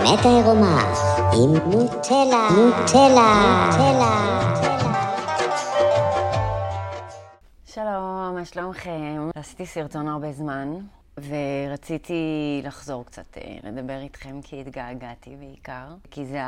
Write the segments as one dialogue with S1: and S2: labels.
S1: האמת העירומה עם נוטלה, נוטלה, נוטלה.
S2: שלום, מה שלומכם? עשיתי סרטון הרבה זמן, ורציתי לחזור קצת אה, לדבר איתכם כי התגעגעתי בעיקר, כי זה.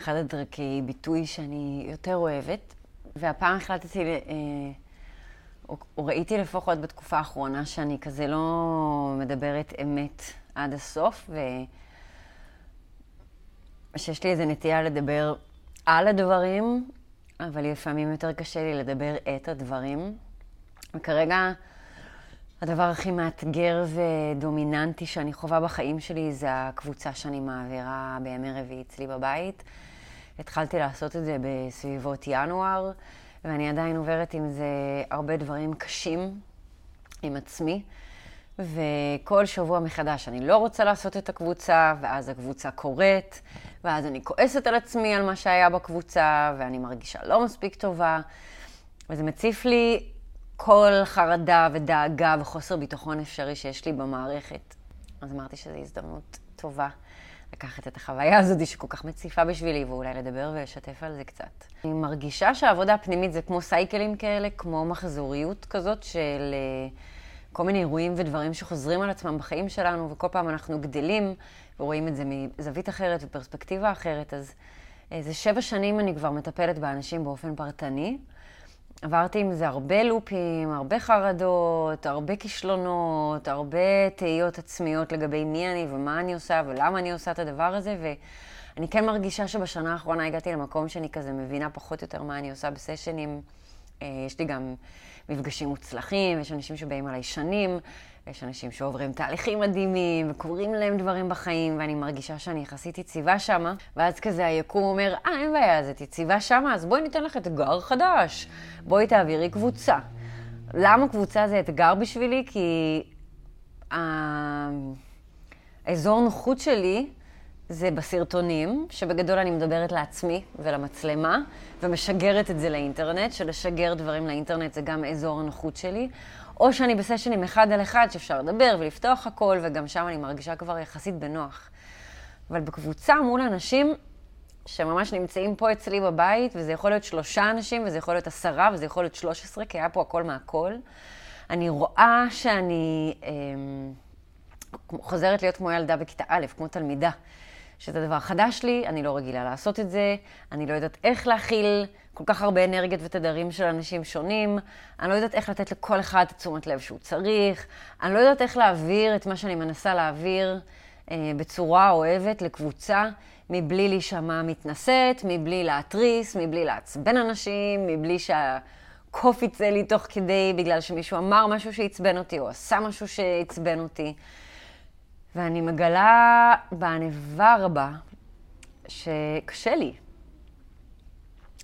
S2: אחד הדרכי ביטוי שאני יותר אוהבת, והפעם החלטתי, אה, או ראיתי לפחות בתקופה האחרונה שאני כזה לא מדברת אמת עד הסוף, ושיש לי איזו נטייה לדבר על הדברים, אבל לפעמים יותר קשה לי לדבר את הדברים. וכרגע הדבר הכי מאתגר ודומיננטי שאני חווה בחיים שלי זה הקבוצה שאני מעבירה בימי רביעי אצלי בבית. התחלתי לעשות את זה בסביבות ינואר, ואני עדיין עוברת עם זה הרבה דברים קשים עם עצמי. וכל שבוע מחדש אני לא רוצה לעשות את הקבוצה, ואז הקבוצה קורית, ואז אני כועסת על עצמי על מה שהיה בקבוצה, ואני מרגישה לא מספיק טובה, וזה מציף לי כל חרדה ודאגה וחוסר ביטחון אפשרי שיש לי במערכת. אז אמרתי שזו הזדמנות טובה לקחת את החוויה הזאת שכל כך מציפה בשבילי, ואולי לדבר ולשתף על זה קצת. אני מרגישה שהעבודה הפנימית זה כמו סייקלים כאלה, כמו מחזוריות כזאת של... כל מיני אירועים ודברים שחוזרים על עצמם בחיים שלנו, וכל פעם אנחנו גדלים ורואים את זה מזווית אחרת ופרספקטיבה אחרת. אז איזה שבע שנים אני כבר מטפלת באנשים באופן פרטני. עברתי עם זה הרבה לופים, הרבה חרדות, הרבה כישלונות, הרבה תהיות עצמיות לגבי מי אני ומה אני עושה ולמה אני עושה את הדבר הזה, ואני כן מרגישה שבשנה האחרונה הגעתי למקום שאני כזה מבינה פחות או יותר מה אני עושה בסשנים. יש לי גם מפגשים מוצלחים, יש אנשים שבאים עליי שנים, יש אנשים שעוברים תהליכים מדהימים וקורים להם דברים בחיים, ואני מרגישה שאני יחסית יציבה שמה, ואז כזה היקום אומר, אה, אין בעיה, אז את יציבה שמה, אז בואי ניתן לך אתגר חדש. בואי תעבירי קבוצה. למה קבוצה זה אתגר בשבילי? כי האזור נוחות שלי זה בסרטונים, שבגדול אני מדברת לעצמי ולמצלמה, ומשגרת את זה לאינטרנט, שלשגר דברים לאינטרנט זה גם אזור הנוחות שלי, או שאני בסשנים אחד על אחד שאפשר לדבר ולפתוח הכל, וגם שם אני מרגישה כבר יחסית בנוח. אבל בקבוצה מול אנשים שממש נמצאים פה אצלי בבית, וזה יכול להיות שלושה אנשים, וזה יכול להיות עשרה, וזה יכול להיות שלוש עשרה, כי היה פה הכל מהכל, אני רואה שאני אה, חוזרת להיות כמו ילדה בכיתה א', כמו תלמידה. שזה דבר חדש לי, אני לא רגילה לעשות את זה, אני לא יודעת איך להכיל כל כך הרבה אנרגיות ותדרים של אנשים שונים, אני לא יודעת איך לתת לכל אחד את תשומת לב שהוא צריך, אני לא יודעת איך להעביר את מה שאני מנסה להעביר אה, בצורה אוהבת לקבוצה, מבלי להישמע מתנשאת, מבלי להתריס, מבלי לעצבן אנשים, מבלי שהקוף יצא לי תוך כדי בגלל שמישהו אמר משהו שעצבן אותי או עשה משהו שעצבן אותי. ואני מגלה בענווה רבה שקשה לי.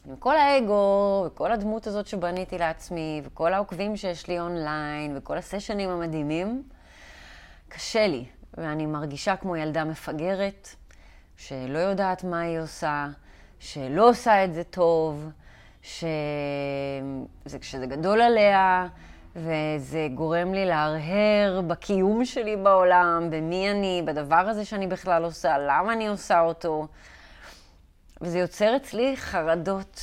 S2: עם כל האגו, וכל הדמות הזאת שבניתי לעצמי, וכל העוקבים שיש לי אונליין, וכל הסשנים המדהימים, קשה לי. ואני מרגישה כמו ילדה מפגרת, שלא יודעת מה היא עושה, שלא עושה את זה טוב, שזה גדול עליה, וזה גורם לי להרהר בקיום שלי בעולם, במי אני, בדבר הזה שאני בכלל עושה, למה אני עושה אותו. וזה יוצר אצלי חרדות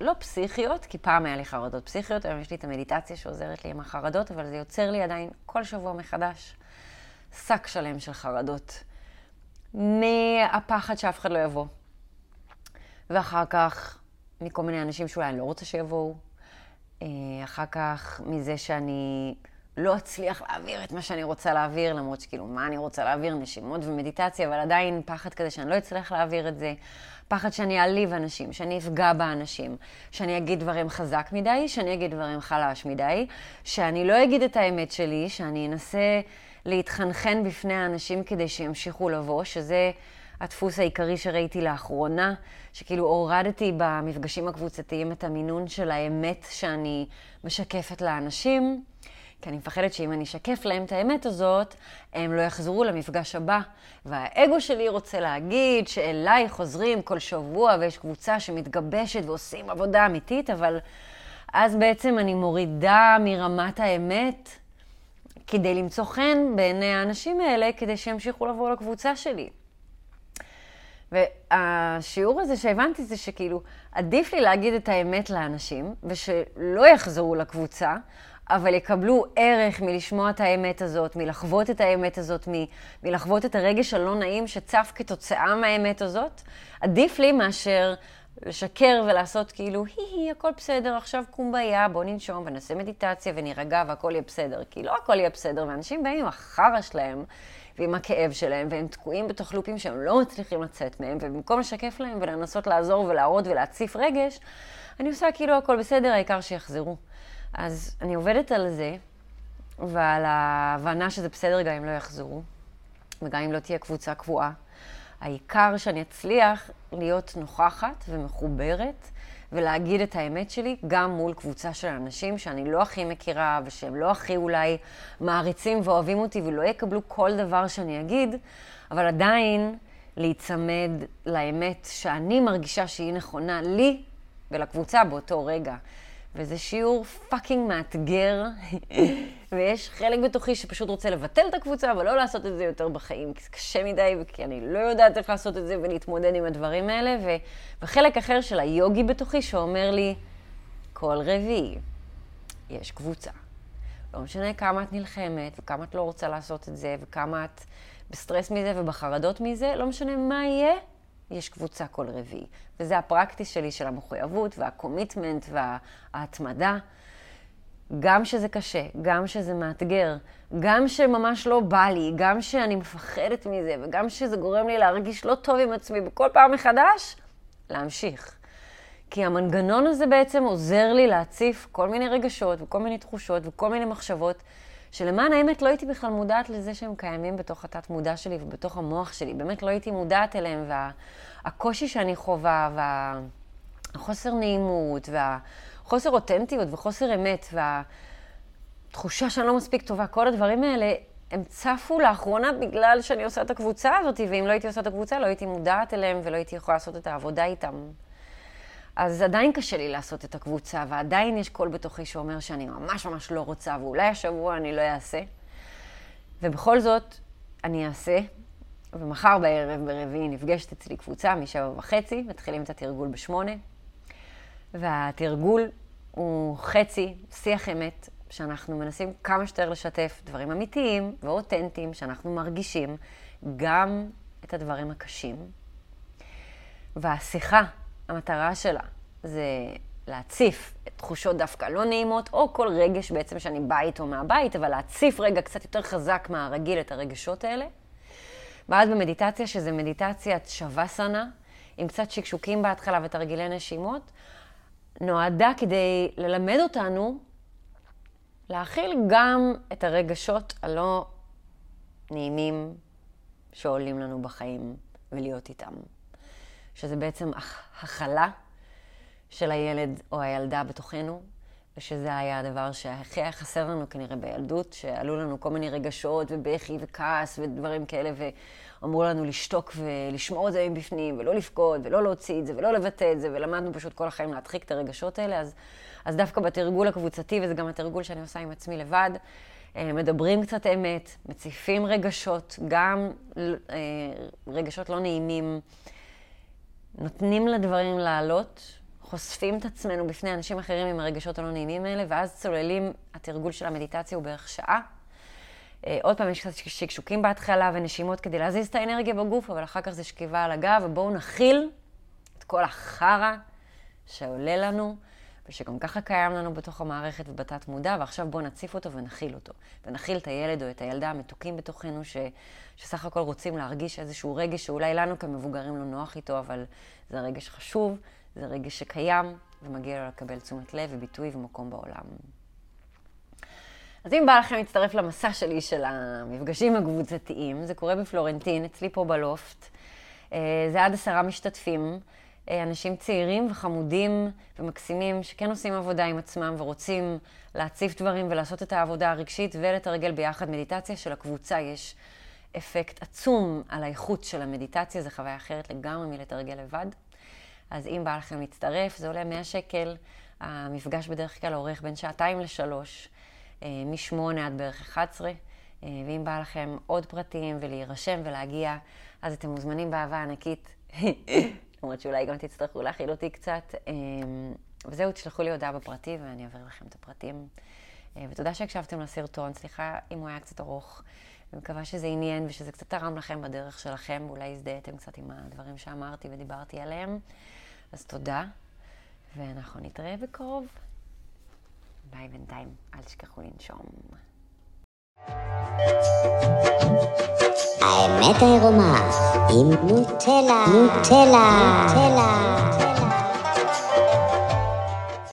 S2: לא פסיכיות, כי פעם היה לי חרדות פסיכיות, היום יש לי את המדיטציה שעוזרת לי עם החרדות, אבל זה יוצר לי עדיין כל שבוע מחדש שק שלם של חרדות. מהפחד שאף אחד לא יבוא. ואחר כך, מכל מיני אנשים שאולי אני לא רוצה שיבואו. אה, אחר כך מזה שאני לא אצליח להעביר את מה שאני רוצה להעביר, למרות שכאילו, מה אני רוצה להעביר? נשימות ומדיטציה, אבל עדיין פחד כזה שאני לא אצליח להעביר את זה. פחד שאני אעליב אנשים, שאני אפגע באנשים, שאני אגיד דברים חזק מדי, שאני אגיד דברים חלש מדי, שאני לא אגיד את האמת שלי, שאני אנסה להתחנחן בפני האנשים כדי שימשיכו לבוא, שזה הדפוס העיקרי שראיתי לאחרונה, שכאילו הורדתי במפגשים הקבוצתיים את המינון של האמת שאני משקפת לאנשים, כי אני מפחדת שאם אני אשקף להם את האמת הזאת, הם לא יחזרו למפגש הבא. והאגו שלי רוצה להגיד שאליי חוזרים כל שבוע ויש קבוצה שמתגבשת ועושים עבודה אמיתית, אבל אז בעצם אני מורידה מרמת האמת כדי למצוא חן בעיני האנשים האלה, כדי שימשיכו לבוא לקבוצה שלי. והשיעור הזה שהבנתי זה שכאילו, עדיף לי להגיד את האמת לאנשים, ושלא יחזרו לקבוצה, אבל יקבלו ערך מלשמוע את האמת הזאת, מלחוות את האמת הזאת, מלחוות את הרגש הלא נעים שצף כתוצאה מהאמת הזאת. עדיף לי מאשר לשקר ולעשות כאילו, הי-הי, הכל בסדר, עכשיו קומביה, בוא ננשום ונעשה מדיטציה ונירגע והכל יהיה בסדר. כי לא הכל יהיה בסדר, ואנשים באים עם החרא שלהם ועם הכאב שלהם, והם תקועים בתוך לופים שהם לא מצליחים לצאת מהם, ובמקום לשקף להם ולנסות לעזור ולהראות ולהציף רגש, אני עושה כאילו הכל בסדר, העיקר שיחזרו. אז אני עובדת על זה, ועל ההבנה שזה בסדר גם אם לא יחזרו, וגם אם לא תהיה קבוצה קבועה. העיקר שאני אצליח להיות נוכחת ומחוברת ולהגיד את האמת שלי גם מול קבוצה של אנשים שאני לא הכי מכירה ושהם לא הכי אולי מעריצים ואוהבים אותי ולא יקבלו כל דבר שאני אגיד, אבל עדיין להיצמד לאמת שאני מרגישה שהיא נכונה לי ולקבוצה באותו רגע. וזה שיעור פאקינג מאתגר, ויש חלק בתוכי שפשוט רוצה לבטל את הקבוצה, אבל לא לעשות את זה יותר בחיים, כי זה קשה מדי, וכי אני לא יודעת איך לעשות את זה ולהתמודד עם הדברים האלה, ו... וחלק אחר של היוגי בתוכי שאומר לי, כל רביעי יש קבוצה. לא משנה כמה את נלחמת, וכמה את לא רוצה לעשות את זה, וכמה את בסטרס מזה ובחרדות מזה, לא משנה מה יהיה, יש קבוצה כל רביעי. וזה ה practice שלי של המחויבות וה commitment וההתמדה. גם שזה קשה, גם שזה מאתגר, גם שממש לא בא לי, גם שאני מפחדת מזה, וגם שזה גורם לי להרגיש לא טוב עם עצמי בכל פעם מחדש, להמשיך. כי המנגנון הזה בעצם עוזר לי להציף כל מיני רגשות וכל מיני תחושות וכל מיני מחשבות, שלמען האמת לא הייתי בכלל מודעת לזה שהם קיימים בתוך התת-מודע שלי ובתוך המוח שלי. באמת לא הייתי מודעת אליהם, והקושי שאני חווה, והחוסר נעימות, והחוסר אותנטיות וחוסר אמת, והתחושה שאני לא מספיק טובה, כל הדברים האלה, הם צפו לאחרונה בגלל שאני עושה את הקבוצה הזאת, ואם לא הייתי עושה את הקבוצה, לא הייתי מודעת אליהם ולא הייתי יכולה לעשות את העבודה איתם. אז עדיין קשה לי לעשות את הקבוצה, ועדיין יש קול בתוכי שאומר שאני ממש ממש לא רוצה, ואולי השבוע אני לא אעשה. ובכל זאת, אני אעשה, ומחר בערב, ברביעי, נפגשת אצלי קבוצה משבע וחצי, מתחילים את התרגול בשמונה. והתרגול הוא חצי שיח אמת, שאנחנו מנסים כמה שיותר לשתף דברים אמיתיים ואותנטיים שאנחנו מרגישים, גם את הדברים הקשים. והשיחה המטרה שלה זה להציף תחושות דווקא לא נעימות, או כל רגש בעצם שאני באה איתו מהבית, אבל להציף רגע קצת יותר חזק מהרגיל את הרגשות האלה. ואז במדיטציה, שזה מדיטציית שווסנה, עם קצת שקשוקים בהתחלה ותרגילי נשימות, נועדה כדי ללמד אותנו להכיל גם את הרגשות הלא נעימים שעולים לנו בחיים ולהיות איתם. שזה בעצם הכלה של הילד או הילדה בתוכנו, ושזה היה הדבר שהכי היה חסר לנו כנראה בילדות, שעלו לנו כל מיני רגשות ובכי וכעס ודברים כאלה, ואמרו לנו לשתוק ולשמור את זה מבפנים, ולא לבכות, ולא להוציא את זה, ולא לבטא את זה, ולמדנו פשוט כל החיים להדחיק את הרגשות האלה. אז, אז דווקא בתרגול הקבוצתי, וזה גם התרגול שאני עושה עם עצמי לבד, אה, מדברים קצת אמת, מציפים רגשות, גם אה, רגשות לא נעימים. נותנים לדברים לעלות, חושפים את עצמנו בפני אנשים אחרים עם הרגשות הלא נעימים האלה, ואז צוללים, התרגול של המדיטציה הוא בערך שעה. אה, עוד פעם, יש קצת שקשוקים בהתחלה ונשימות כדי להזיז את האנרגיה בגוף, אבל אחר כך זה שכיבה על הגב, ובואו נכיל את כל החרא שעולה לנו, ושגם ככה קיים לנו בתוך המערכת ובתת מודע, ועכשיו בואו נציף אותו ונכיל אותו. ונכיל את הילד או את הילדה המתוקים בתוכנו, ש, שסך הכל רוצים להרגיש איזשהו רגש שאולי לנו כמבוגרים לא נוח איתו, אבל זה רגש חשוב, זה רגש שקיים, ומגיע לו לקבל תשומת לב וביטוי ומקום בעולם. אז אם בא לכם להצטרף למסע שלי של המפגשים הקבוצתיים, זה קורה בפלורנטין, אצלי פה בלופט. אה, זה עד עשרה משתתפים. אה, אנשים צעירים וחמודים ומקסימים שכן עושים עבודה עם עצמם ורוצים להציף דברים ולעשות את העבודה הרגשית ולתרגל ביחד מדיטציה של הקבוצה. יש אפקט עצום על האיכות של המדיטציה, זו חוויה אחרת לגמרי מלתרגל לבד. אז אם בא לכם להצטרף, זה עולה 100 שקל. המפגש בדרך כלל אורך בין שעתיים לשלוש. מ-8 עד בערך 11. ואם בא לכם עוד פרטים ולהירשם ולהגיע, אז אתם מוזמנים באהבה ענקית. למרות שאולי גם תצטרכו להכיל אותי קצת. וזהו, תשלחו לי הודעה בפרטי ואני אעביר לכם את הפרטים. ותודה שהקשבתם לסרטון, סליחה אם הוא היה קצת ארוך. אני מקווה שזה עניין ושזה קצת תרם לכם בדרך שלכם, ואולי הזדהיתם קצת עם הדברים שאמרתי ודיברתי עליהם. אז תודה, ואנחנו נתראה בקרוב. ביי בינתיים, אל תשכחו לנשום.
S1: האמת העירומה עם נוטלה, נוטלה, נוטלה.